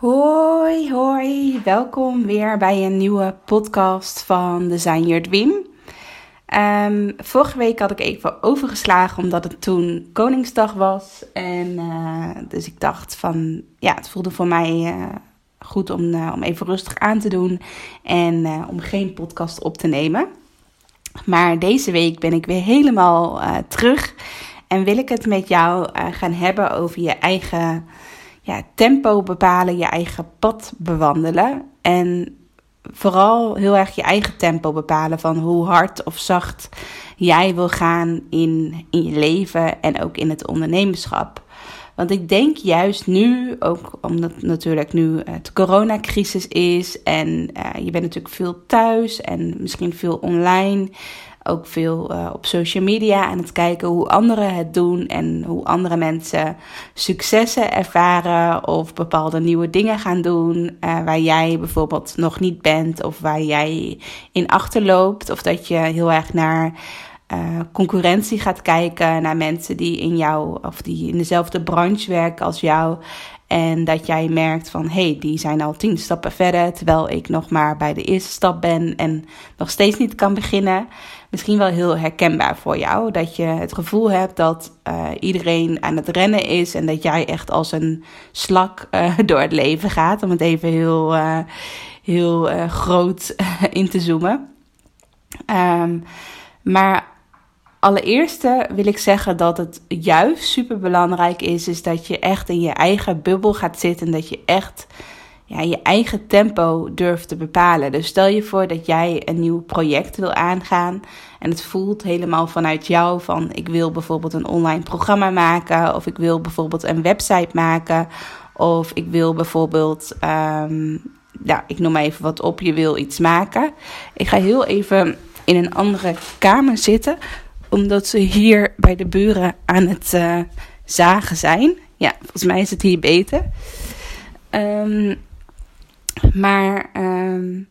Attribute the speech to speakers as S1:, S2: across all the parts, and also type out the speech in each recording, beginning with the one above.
S1: Hoi, hoi. Welkom weer bij een nieuwe podcast van Design Your Dream. Ehm, vorige week had ik even overgeslagen omdat het toen Koningsdag was. En uh, dus ik dacht van, ja, het voelde voor mij uh, goed om, uh, om even rustig aan te doen. En om geen podcast op te nemen. Maar deze week ben ik weer helemaal terug. En wil ik het met jou gaan hebben over je eigen ja, tempo bepalen, je eigen pad bewandelen. En vooral heel erg je eigen tempo bepalen van hoe hard of zacht jij wil gaan in, in je leven en ook in het ondernemerschap. Want ik denk juist nu, ook omdat natuurlijk nu het coronacrisis is en uh, je bent natuurlijk veel thuis en misschien veel online, ook veel uh, op social media aan het kijken hoe anderen het doen en hoe andere mensen successen ervaren of bepaalde nieuwe dingen gaan doen uh, waar jij bijvoorbeeld nog niet bent of waar jij in achterloopt of dat je heel erg naar uh, concurrentie gaat kijken naar mensen die in jou of die in dezelfde branche werken als jou. En dat jij merkt van hé, hey, die zijn al tien stappen verder, terwijl ik nog maar bij de eerste stap ben en nog steeds niet kan beginnen. Misschien wel heel herkenbaar voor jou. Dat je het gevoel hebt dat uh, iedereen aan het rennen is en dat jij echt als een slak uh, door het leven gaat. Om het even heel, heel groot in te zoomen. Um, maar Allereerst wil ik zeggen dat het juist super belangrijk is, is dat je echt in je eigen bubbel gaat zitten. En dat je echt ja, je eigen tempo durft te bepalen. Dus stel je voor dat jij een nieuw project wil aangaan. En het voelt helemaal vanuit jou van ik wil bijvoorbeeld een online programma maken. Of ik wil bijvoorbeeld een website maken. Of ik wil bijvoorbeeld, um, ja, ik noem maar even wat op, je wil iets maken. Ik ga heel even in een andere kamer zitten omdat ze hier bij de buren aan het uh, zagen zijn. Ja, volgens mij is het hier beter. Um, maar um,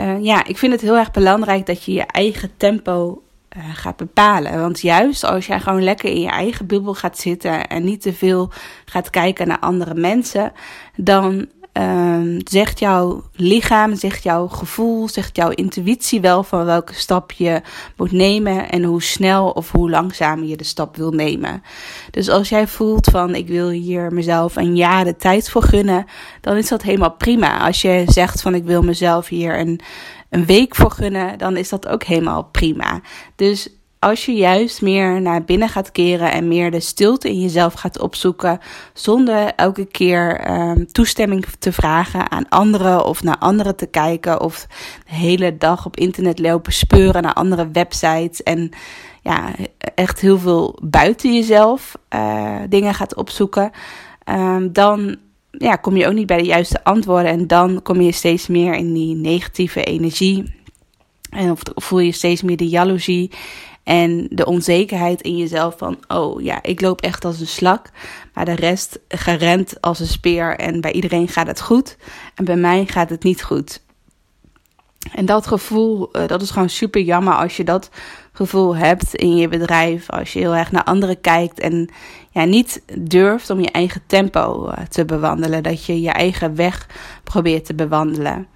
S1: uh, ja, ik vind het heel erg belangrijk dat je je eigen tempo uh, gaat bepalen. Want juist als jij gewoon lekker in je eigen bubbel gaat zitten en niet te veel gaat kijken naar andere mensen, dan um, zegt jouw lichaam, zegt jouw gevoel, zegt jouw intuïtie wel van welke stap je moet nemen en hoe snel of hoe langzaam je de stap wil nemen. Dus als jij voelt van ik wil hier mezelf een jaar de tijd voor gunnen, dan is dat helemaal prima. Als je zegt van ik wil mezelf hier een, een week voor gunnen, dan is dat ook helemaal prima. Dus als je juist meer naar binnen gaat keren en meer de stilte in jezelf gaat opzoeken, zonder elke keer um, toestemming te vragen aan anderen of naar anderen te kijken of de hele dag op internet lopen speuren naar andere websites en ja, echt heel veel buiten jezelf uh, dingen gaat opzoeken, um, dan ja, kom je ook niet bij de juiste antwoorden en dan kom je steeds meer in die negatieve energie. En of voel je steeds meer de jaloezie en de onzekerheid in jezelf van, oh ja, ik loop echt als een slak. Maar de rest gerend als een speer en bij iedereen gaat het goed. En bij mij gaat het niet goed. En dat gevoel, uh, dat is gewoon super jammer als je dat gevoel hebt in je bedrijf. Als je heel erg naar anderen kijkt en ja, niet durft om je eigen tempo uh, te bewandelen. Dat je je eigen weg probeert te bewandelen.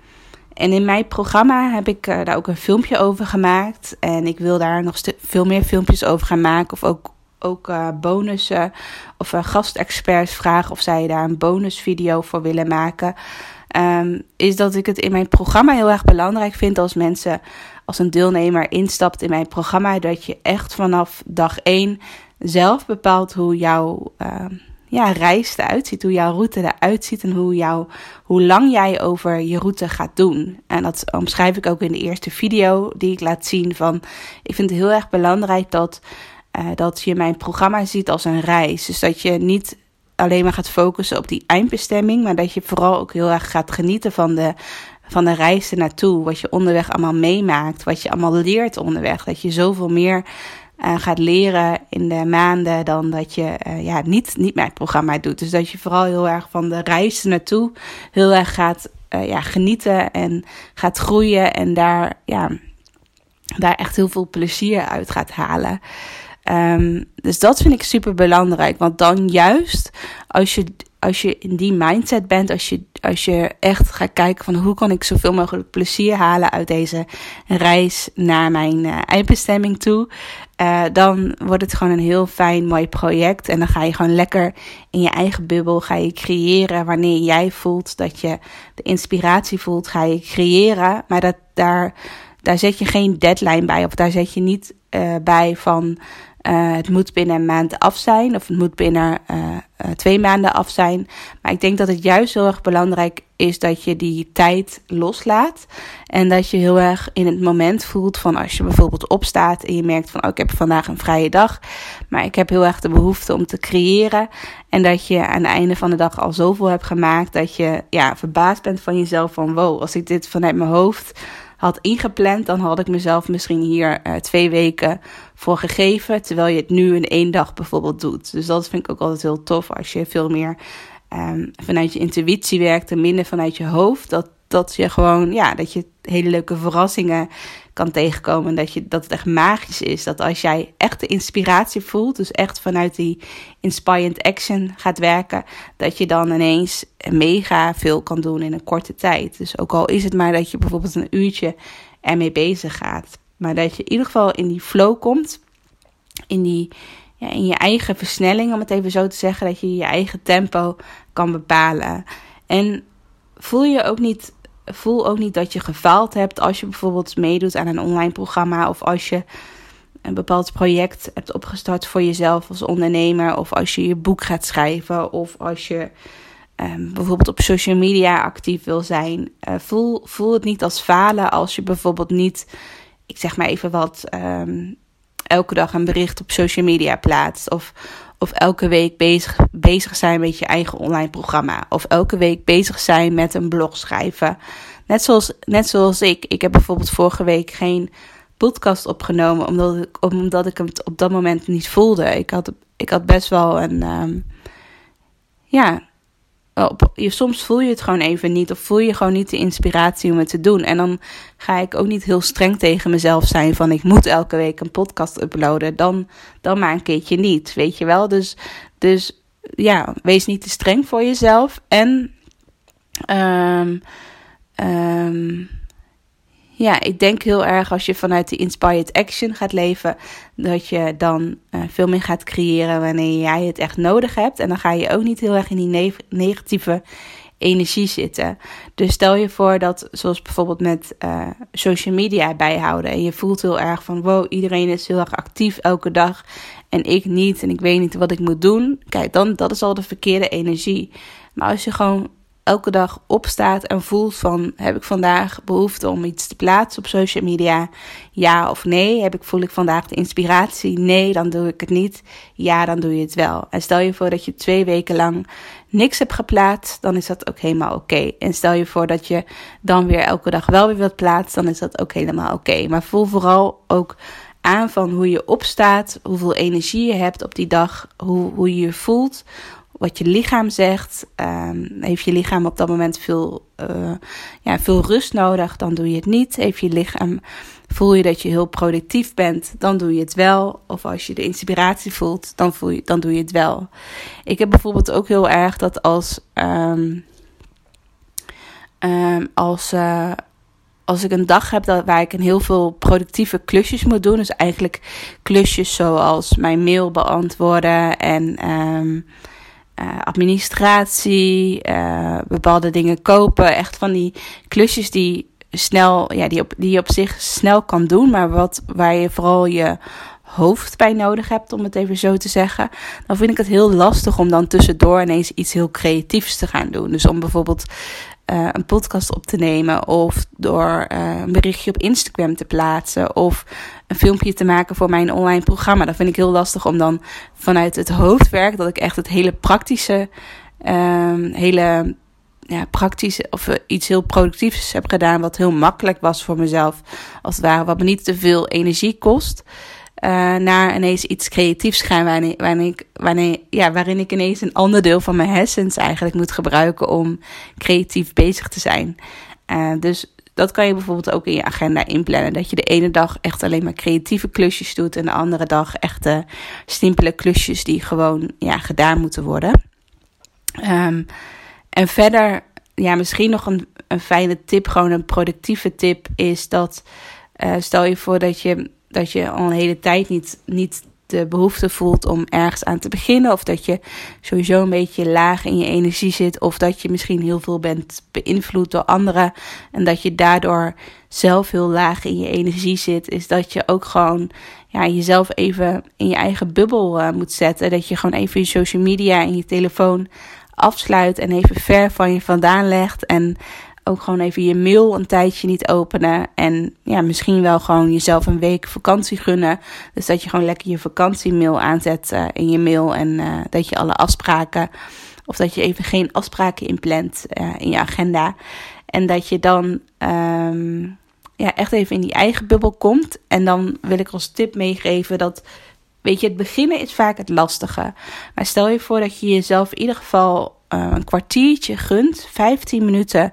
S1: En in mijn programma heb ik uh, daar ook een filmpje over gemaakt. En ik wil daar nog veel meer filmpjes over gaan maken. Of ook, ook uh, bonussen of uh, gastexperts vragen of zij daar een bonusvideo voor willen maken. Um, is dat ik het in mijn programma heel erg belangrijk vind als mensen, als een deelnemer instapt in mijn programma, dat je echt vanaf dag 1 zelf bepaalt hoe jouw ja, reis eruit ziet, hoe jouw route eruit ziet en hoe, jou, hoe lang jij over je route gaat doen. En dat omschrijf ik ook in de eerste video die ik laat zien van, ik vind het heel erg belangrijk dat dat je mijn programma ziet als een reis. Dus dat je niet alleen maar gaat focussen op die eindbestemming, maar dat je vooral ook heel erg gaat genieten van de, van de reis ernaartoe. Wat je onderweg allemaal meemaakt, wat je allemaal leert onderweg. Dat je zoveel meer uh, gaat leren in de maanden dan dat je uh, ja, niet, niet mijn programma doet. Dus dat je vooral heel erg van de reis naartoe heel erg gaat uh, ja, genieten en gaat groeien en daar, ja, daar echt heel veel plezier uit gaat halen. Um, dus dat vind ik super belangrijk. Want dan juist als je, als je in die mindset bent, als je, als je echt gaat kijken van hoe kan ik zoveel mogelijk plezier halen uit deze reis naar mijn uh, eindbestemming toe. Uh, dan wordt het gewoon een heel fijn, mooi project. En dan ga je gewoon lekker in je eigen bubbel ga je creëren. Wanneer jij voelt dat je de inspiratie voelt, ga je creëren. Maar dat, daar, daar zet je geen deadline bij. Of daar zet je niet uh, bij van uh, het moet binnen een maand af zijn of het moet binnen uh, uh, twee maanden af zijn. Maar ik denk dat het juist heel erg belangrijk is dat je die tijd loslaat. En dat je heel erg in het moment voelt van als je bijvoorbeeld opstaat en je merkt van oh, ik heb vandaag een vrije dag. Maar ik heb heel erg de behoefte om te creëren. En dat je aan het einde van de dag al zoveel hebt gemaakt dat je ja, verbaasd bent van jezelf van wow, als ik dit vanuit mijn hoofd had ingepland, dan had ik mezelf misschien hier uh, twee weken voor gegeven. Terwijl je het nu in één dag bijvoorbeeld doet. Dus dat vind ik ook altijd heel tof als je veel meer um, vanuit je intuïtie werkt en minder vanuit je hoofd. Dat, dat je gewoon, ja, dat je hele leuke verrassingen kan tegenkomen. Dat, je, dat het echt magisch is. Dat als jij echt de inspiratie voelt, dus echt vanuit die inspired action gaat werken, dat je dan ineens mega veel kan doen in een korte tijd. Dus ook al is het maar dat je bijvoorbeeld een uurtje ermee bezig gaat. Maar dat je in ieder geval in die flow komt. In, die, ja, in je eigen versnelling, om het even zo te zeggen. Dat je je eigen tempo kan bepalen. En voel je ook niet voel ook niet dat je gefaald hebt als je bijvoorbeeld meedoet aan een online programma of als je een bepaald project hebt opgestart voor jezelf als ondernemer of als je je boek gaat schrijven of als je um, bijvoorbeeld op social media actief wil zijn. Uh, voel, voel het niet als falen als je bijvoorbeeld niet, ik zeg maar even wat, um, elke dag een bericht op social media plaatst of of elke week bezig, bezig zijn met je eigen online programma. Of elke week bezig zijn met een blog schrijven. Net zoals, net zoals ik. Ik heb bijvoorbeeld vorige week geen podcast opgenomen. Omdat ik, omdat ik het op dat moment niet voelde. Ik had, ik had best wel een. Um, ja, je, soms voel je het gewoon even niet. Of voel je gewoon niet de inspiratie om het te doen. En dan ga ik ook niet heel streng tegen mezelf zijn. Van ik moet elke week een podcast uploaden. Dan, dan maar een keertje niet. Weet je wel? Dus, dus ja, wees niet te streng voor jezelf. En um, ja, ik denk heel erg als je vanuit de inspired action gaat leven, dat je dan uh, veel meer gaat creëren wanneer jij het echt nodig hebt. En dan ga je ook niet heel erg in die ne negatieve energie zitten. Dus stel je voor dat, zoals bijvoorbeeld met uh, social media bijhouden, en je voelt heel erg van wow, iedereen is heel erg actief elke dag en ik niet en ik weet niet wat ik moet doen. Kijk, dan dat is al de verkeerde energie. Maar als je gewoon elke dag opstaat en voelt van heb ik vandaag behoefte om iets te plaatsen op social media? Ja of nee? Heb ik, voel ik vandaag de inspiratie? Nee, dan doe ik het niet. Ja, dan doe je het wel. En stel je voor dat je twee weken lang niks hebt geplaatst, dan is dat ook helemaal oké. En stel je voor dat je dan weer elke dag wel weer wat plaatst, dan is dat ook helemaal oké. Maar voel vooral ook aan van hoe je opstaat, hoeveel energie je hebt op die dag, hoe, hoe je je voelt, wat je lichaam zegt. Um, heeft je lichaam op dat moment veel, uh, ja, veel rust nodig, dan doe je het niet. Heeft je lichaam, voel je dat je heel productief bent, dan doe je het wel. Of als je de inspiratie voelt, dan, voel je, dan doe je het wel. Ik heb bijvoorbeeld ook heel erg dat als, um, um, als, uh, als ik een dag heb dat, waar ik een heel veel productieve klusjes moet doen. Dus eigenlijk klusjes zoals mijn mail beantwoorden en uh, administratie, uh, bepaalde dingen kopen. Echt van die klusjes die snel, ja, die, op, die je op zich snel kan doen, maar wat, waar je vooral je hoofd bij nodig hebt, om het even zo te zeggen, dan vind ik het heel lastig om dan tussendoor ineens iets heel creatiefs te gaan doen. Dus om bijvoorbeeld uh, een podcast op te nemen of door uh, een berichtje op Instagram te plaatsen of een filmpje te maken voor mijn online programma. Dat vind ik heel lastig om dan vanuit het hoofdwerk, dat ik echt het hele praktische, uh, hele ja, praktisch of iets heel productiefs heb gedaan, wat heel makkelijk was voor mezelf, als het ware, wat me niet te veel energie kost. Uh, naar ineens iets creatiefs gaan waarin, ik, waarin, ja, waarin ik ineens een ander deel van mijn hersens eigenlijk moet gebruiken om creatief bezig te zijn. Uh, dus dat kan je bijvoorbeeld ook in je agenda inplannen. Dat je de ene dag echt alleen maar creatieve klusjes doet en de andere dag echte simpele klusjes die gewoon ja, gedaan moeten worden. Um, en verder, ja, misschien nog een, een fijne tip, gewoon een productieve tip, is dat uh, stel je voor dat je, dat je al een hele tijd niet, niet de behoefte voelt om ergens aan te beginnen. Of dat je sowieso een beetje laag in je energie zit. Of dat je misschien heel veel bent beïnvloed door anderen. En dat je daardoor zelf heel laag in je energie zit. Is dat je ook gewoon ja, jezelf even in je eigen bubbel uh, moet zetten. Dat je gewoon even je social media en je telefoon afsluit en even ver van je vandaan legt. En ook gewoon even je mail een tijdje niet openen. En ja, misschien wel gewoon jezelf een week vakantie gunnen. Dus dat je gewoon lekker je vakantiemail aanzet uh, in je mail. En uh, dat je alle afspraken. Of dat je even geen afspraken inplant uh, in je agenda. En dat je dan um, ja, echt even in die eigen bubbel komt. En dan wil ik als tip meegeven dat Weet je, het beginnen is vaak het lastige. Maar stel je voor dat je jezelf in ieder geval een kwartiertje gunt, 15 minuten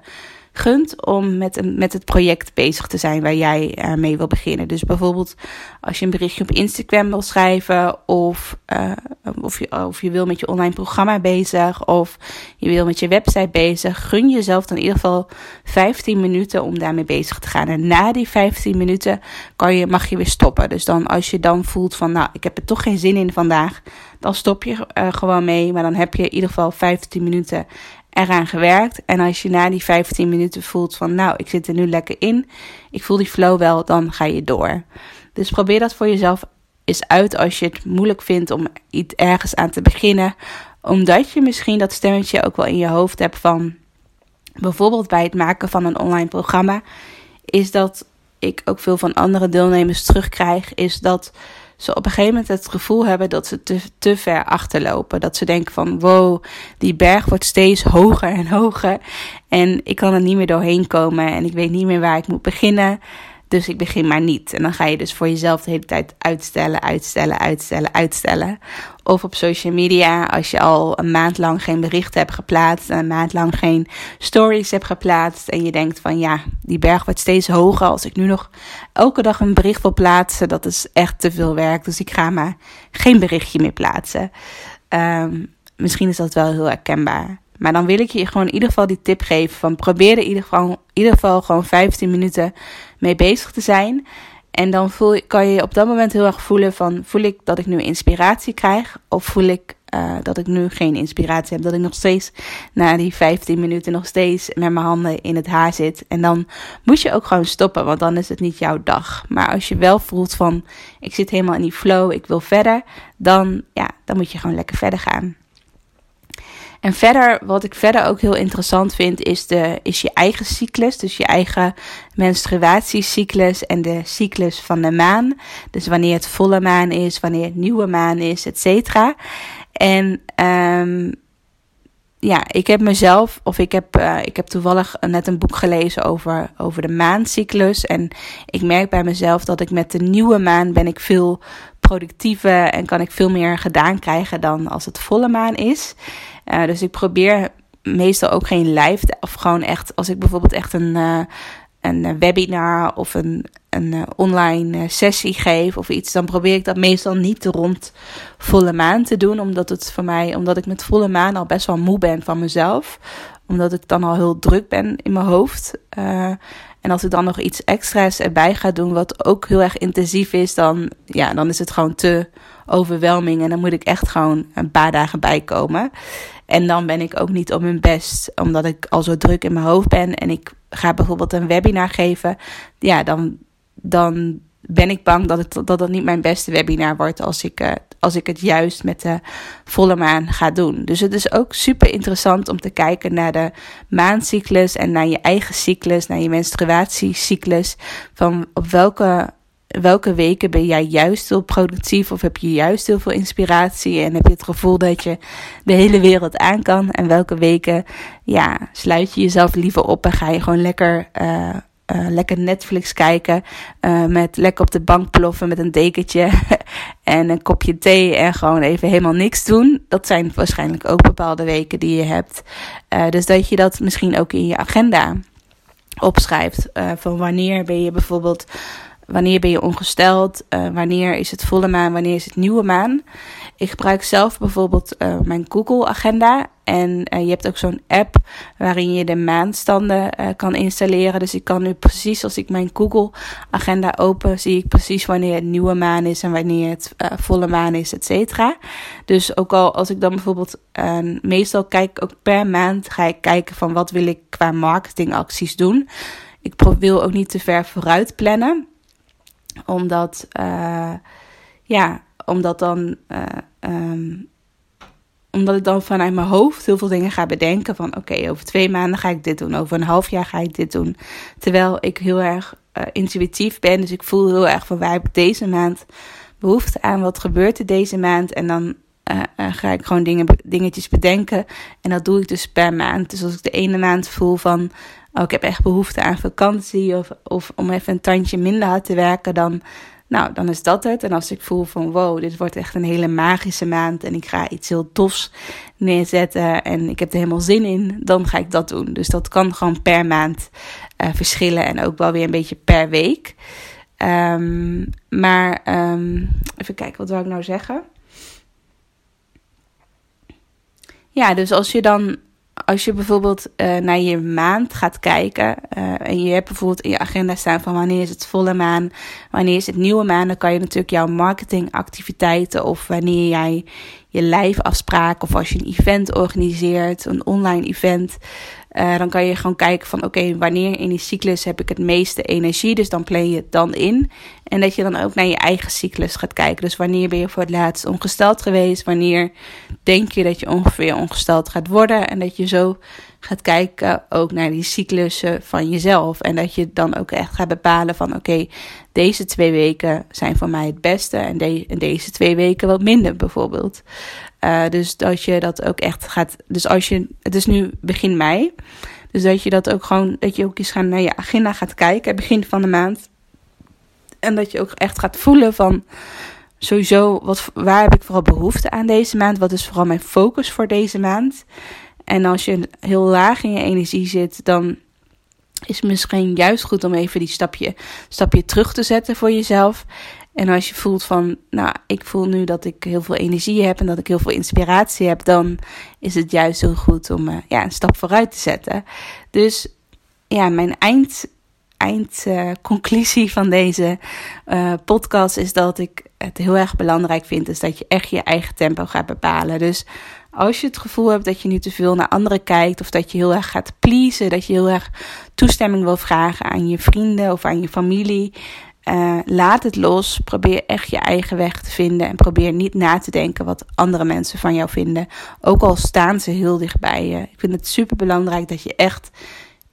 S1: gunt om met, een, met het project bezig te zijn waar jij uh, mee wil beginnen. Dus bijvoorbeeld als je een berichtje op Instagram wil schrijven, of, uh, of, je, of je wil met je online programma bezig, of je wil met je website bezig, gun jezelf dan in ieder geval 15 minuten om daarmee bezig te gaan. En na die 15 minuten kan je, mag je weer stoppen. Dus dan als je dan voelt van, nou, ik heb er toch geen zin in vandaag, dan stop je uh, gewoon mee. Maar dan heb je in ieder geval 15 minuten eraan gewerkt. En als je na die 15 minuten voelt van nou, ik zit er nu lekker in. Ik voel die flow wel, dan ga je door. Dus probeer dat voor jezelf eens uit als je het moeilijk vindt om iets ergens aan te beginnen. Omdat je misschien dat stemmetje ook wel in je hoofd hebt van bijvoorbeeld bij het maken van een online programma. Is dat ik ook veel van andere deelnemers terugkrijg, is dat ze op een gegeven moment het gevoel hebben dat ze te, te ver achterlopen. Dat ze denken van wow, die berg wordt steeds hoger en hoger. En ik kan er niet meer doorheen komen en ik weet niet meer waar ik moet beginnen. Dus ik begin maar niet. En dan ga je dus voor jezelf de hele tijd uitstellen, uitstellen, uitstellen, uitstellen. Of op social media, als je al een maand lang geen berichten hebt geplaatst. En een maand lang geen stories hebt geplaatst. En je denkt van ja, die berg wordt steeds hoger. Als ik nu nog elke dag een bericht wil plaatsen, dat is echt te veel werk. Dus ik ga maar geen berichtje meer plaatsen. Um, misschien is dat wel heel herkenbaar. Maar dan wil ik je gewoon in ieder geval die tip geven van probeer er in ieder geval, in ieder geval gewoon 15 minuten mee bezig te zijn. En dan voel, kan je op dat moment heel erg voelen van voel ik dat ik nu inspiratie krijg of voel ik uh, dat ik nu geen inspiratie heb. Dat ik nog steeds na die 15 minuten nog steeds met mijn handen in het haar zit. En dan moet je ook gewoon stoppen, want dan is het niet jouw dag. Maar als je wel voelt van ik zit helemaal in die flow, ik wil verder, dan, ja, dan moet je gewoon lekker verder gaan. En verder, wat ik verder ook heel interessant vind, is, de, is je eigen cyclus. Dus je eigen menstruatiecyclus en de cyclus van de maan. Dus wanneer het volle maan is, wanneer het nieuwe maan is, et cetera. En um, ja, ik heb mezelf, of ik heb, uh, ik heb toevallig net een boek gelezen over, over de maancyclus. En ik merk bij mezelf dat ik met de nieuwe maan ben ik veel productiever en kan ik veel meer gedaan krijgen dan als het volle maan is. Uh, dus ik probeer meestal ook geen live, of gewoon echt, als ik bijvoorbeeld echt een, uh, een webinar of een, een online sessie geef of iets, dan probeer ik dat meestal niet rond volle maan te doen, omdat het voor mij, omdat ik met volle maan al best wel moe ben van mezelf, omdat ik dan al heel druk ben in mijn hoofd. En als ik dan nog iets extra's erbij ga doen, wat ook heel erg intensief is, dan, ja, dan is het gewoon te overweldigend. En dan moet ik echt gewoon een paar dagen bijkomen. En dan ben ik ook niet op mijn best, omdat ik al zo druk in mijn hoofd ben. En ik ga bijvoorbeeld een webinar geven. Ja, dan, dan ben ik bang dat het, dat het niet mijn beste webinar wordt als ik, uh, als ik het juist met de volle maan ga doen. Dus het is ook super interessant om te kijken naar de maancyclus en naar je eigen cyclus, naar je menstruatiecyclus. Van op welke welke weken ben jij juist heel productief of heb je juist heel veel inspiratie en heb je het gevoel dat je de hele wereld aan kan? En welke weken ja, sluit je jezelf liever op en ga je gewoon lekker, uh, uh, lekker Netflix kijken, uh, met lekker op de bank ploffen met een dekentje en een kopje thee en gewoon even helemaal niks doen? Dat zijn waarschijnlijk ook bepaalde weken die je hebt. dus dat je dat misschien ook in je agenda opschrijft. van wanneer ben je bijvoorbeeld Wanneer ben je ongesteld? Uh, wanneer is het volle maan? Wanneer is het nieuwe maan? Ik gebruik zelf bijvoorbeeld uh, mijn Google Agenda. En uh, je hebt ook zo'n app waarin je de maandstanden kan installeren. Dus ik kan nu precies als ik mijn Google Agenda open, zie ik precies wanneer het nieuwe maan is en wanneer het volle maan is, et cetera. Dus ook al als ik dan bijvoorbeeld, meestal kijk ook per maand, ga ik kijken van wat wil ik qua marketingacties doen. Ik wil ook niet te ver vooruit plannen omdat, uh, ja, omdat dan. Uh, omdat ik dan vanuit mijn hoofd heel veel dingen ga bedenken. Van oké, over twee maanden ga ik dit doen. Over een half jaar ga ik dit doen. Terwijl ik heel erg uh, intuïtief ben. Dus ik voel heel erg van waar heb ik deze maand behoefte aan. Wat gebeurt er deze maand? En dan ga ik gewoon dingen, dingetjes bedenken. En dat doe ik dus per maand. Dus als ik de ene maand voel van oh, ik heb echt behoefte aan vakantie of, of om even een tandje minder hard te werken, dan, nou, dan is dat het. En als ik voel van wow, dit wordt echt een hele magische maand en ik ga iets heel tofs neerzetten en ik heb er helemaal zin in, dan ga ik dat doen. Dus dat kan gewoon per maand uh, verschillen en ook wel weer een beetje per week. Um, maar um, even kijken, wat wil ik nou zeggen? Ja, dus als je dan als je bijvoorbeeld uh, naar je maand gaat kijken uh, en je hebt bijvoorbeeld in je agenda staan van wanneer is het volle maan, wanneer is het nieuwe maan, dan kan je natuurlijk jouw marketingactiviteiten of wanneer jij je live afspraak of als je een event organiseert, een online event, uh, dan kan je gewoon kijken van oké, wanneer in die cyclus heb ik het meeste energie. Dus dan plan je het dan in. En dat je dan ook naar je eigen cyclus gaat kijken. Dus wanneer ben je voor het laatst ongesteld geweest? Wanneer denk je dat je ongeveer ongesteld gaat worden? En dat je zo gaat kijken ook naar die cyclussen van jezelf. En dat je dan ook echt gaat bepalen van oké, deze twee weken zijn voor mij het beste. En, de, en deze twee weken wat minder bijvoorbeeld. Uh, dus dat je dat ook echt gaat. Dus als je. Het is nu begin mei. Dus dat je dat ook gewoon. Dat je ook eens gaan naar je agenda gaat kijken. Begin van de maand. En dat je ook echt gaat voelen van. Sowieso, wat, waar heb ik vooral behoefte aan deze maand? Wat is vooral mijn focus voor deze maand? En als je heel laag in je energie zit, dan is het misschien juist goed om even die stapje, stapje terug te zetten voor jezelf. En als je voelt van, nou, ik voel nu dat ik heel veel energie heb en dat ik heel veel inspiratie heb, dan is het juist heel goed om uh, ja, een stap vooruit te zetten. Dus ja, mijn eind, eindconclusie uh, van deze uh, podcast is dat ik het heel erg belangrijk vind, is dat je echt je eigen tempo gaat bepalen. Dus als je het gevoel hebt dat je nu te veel naar anderen kijkt of dat je heel erg gaat pleasen, dat je heel erg toestemming wil vragen aan je vrienden of aan je familie, uh, laat het los. Probeer echt je eigen weg te vinden. En probeer niet na te denken wat andere mensen van jou vinden. Ook al staan ze heel dichtbij je. Ik vind het super belangrijk dat je echt,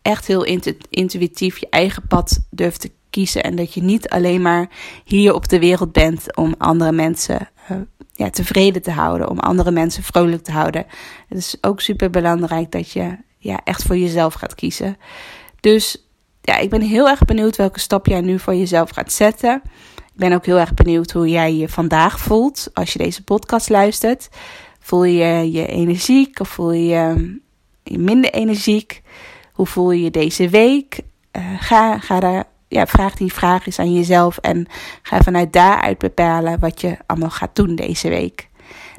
S1: echt heel intuïtief je eigen pad durft te kiezen. En dat je niet alleen maar hier op de wereld bent om andere mensen uh, ja, tevreden te houden. Om andere mensen vrolijk te houden. Het is ook super belangrijk dat je ja, echt voor jezelf gaat kiezen. Dus ja, ik ben heel erg benieuwd welke stap jij nu voor jezelf gaat zetten. Ik ben ook heel erg benieuwd hoe jij je vandaag voelt als je deze podcast luistert. Voel je je energiek of voel je je minder energiek? Hoe voel je je deze week? Uh, ga, ga daar, ja, vraag die vraag eens aan jezelf en ga vanuit daaruit bepalen wat je allemaal gaat doen deze week.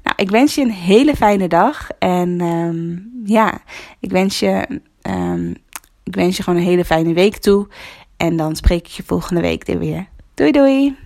S1: Nou, ik wens je een hele fijne dag en um, ja, ik wens je um, ik wens je gewoon een hele fijne week toe. En dan spreek ik je volgende week weer. Doei doei!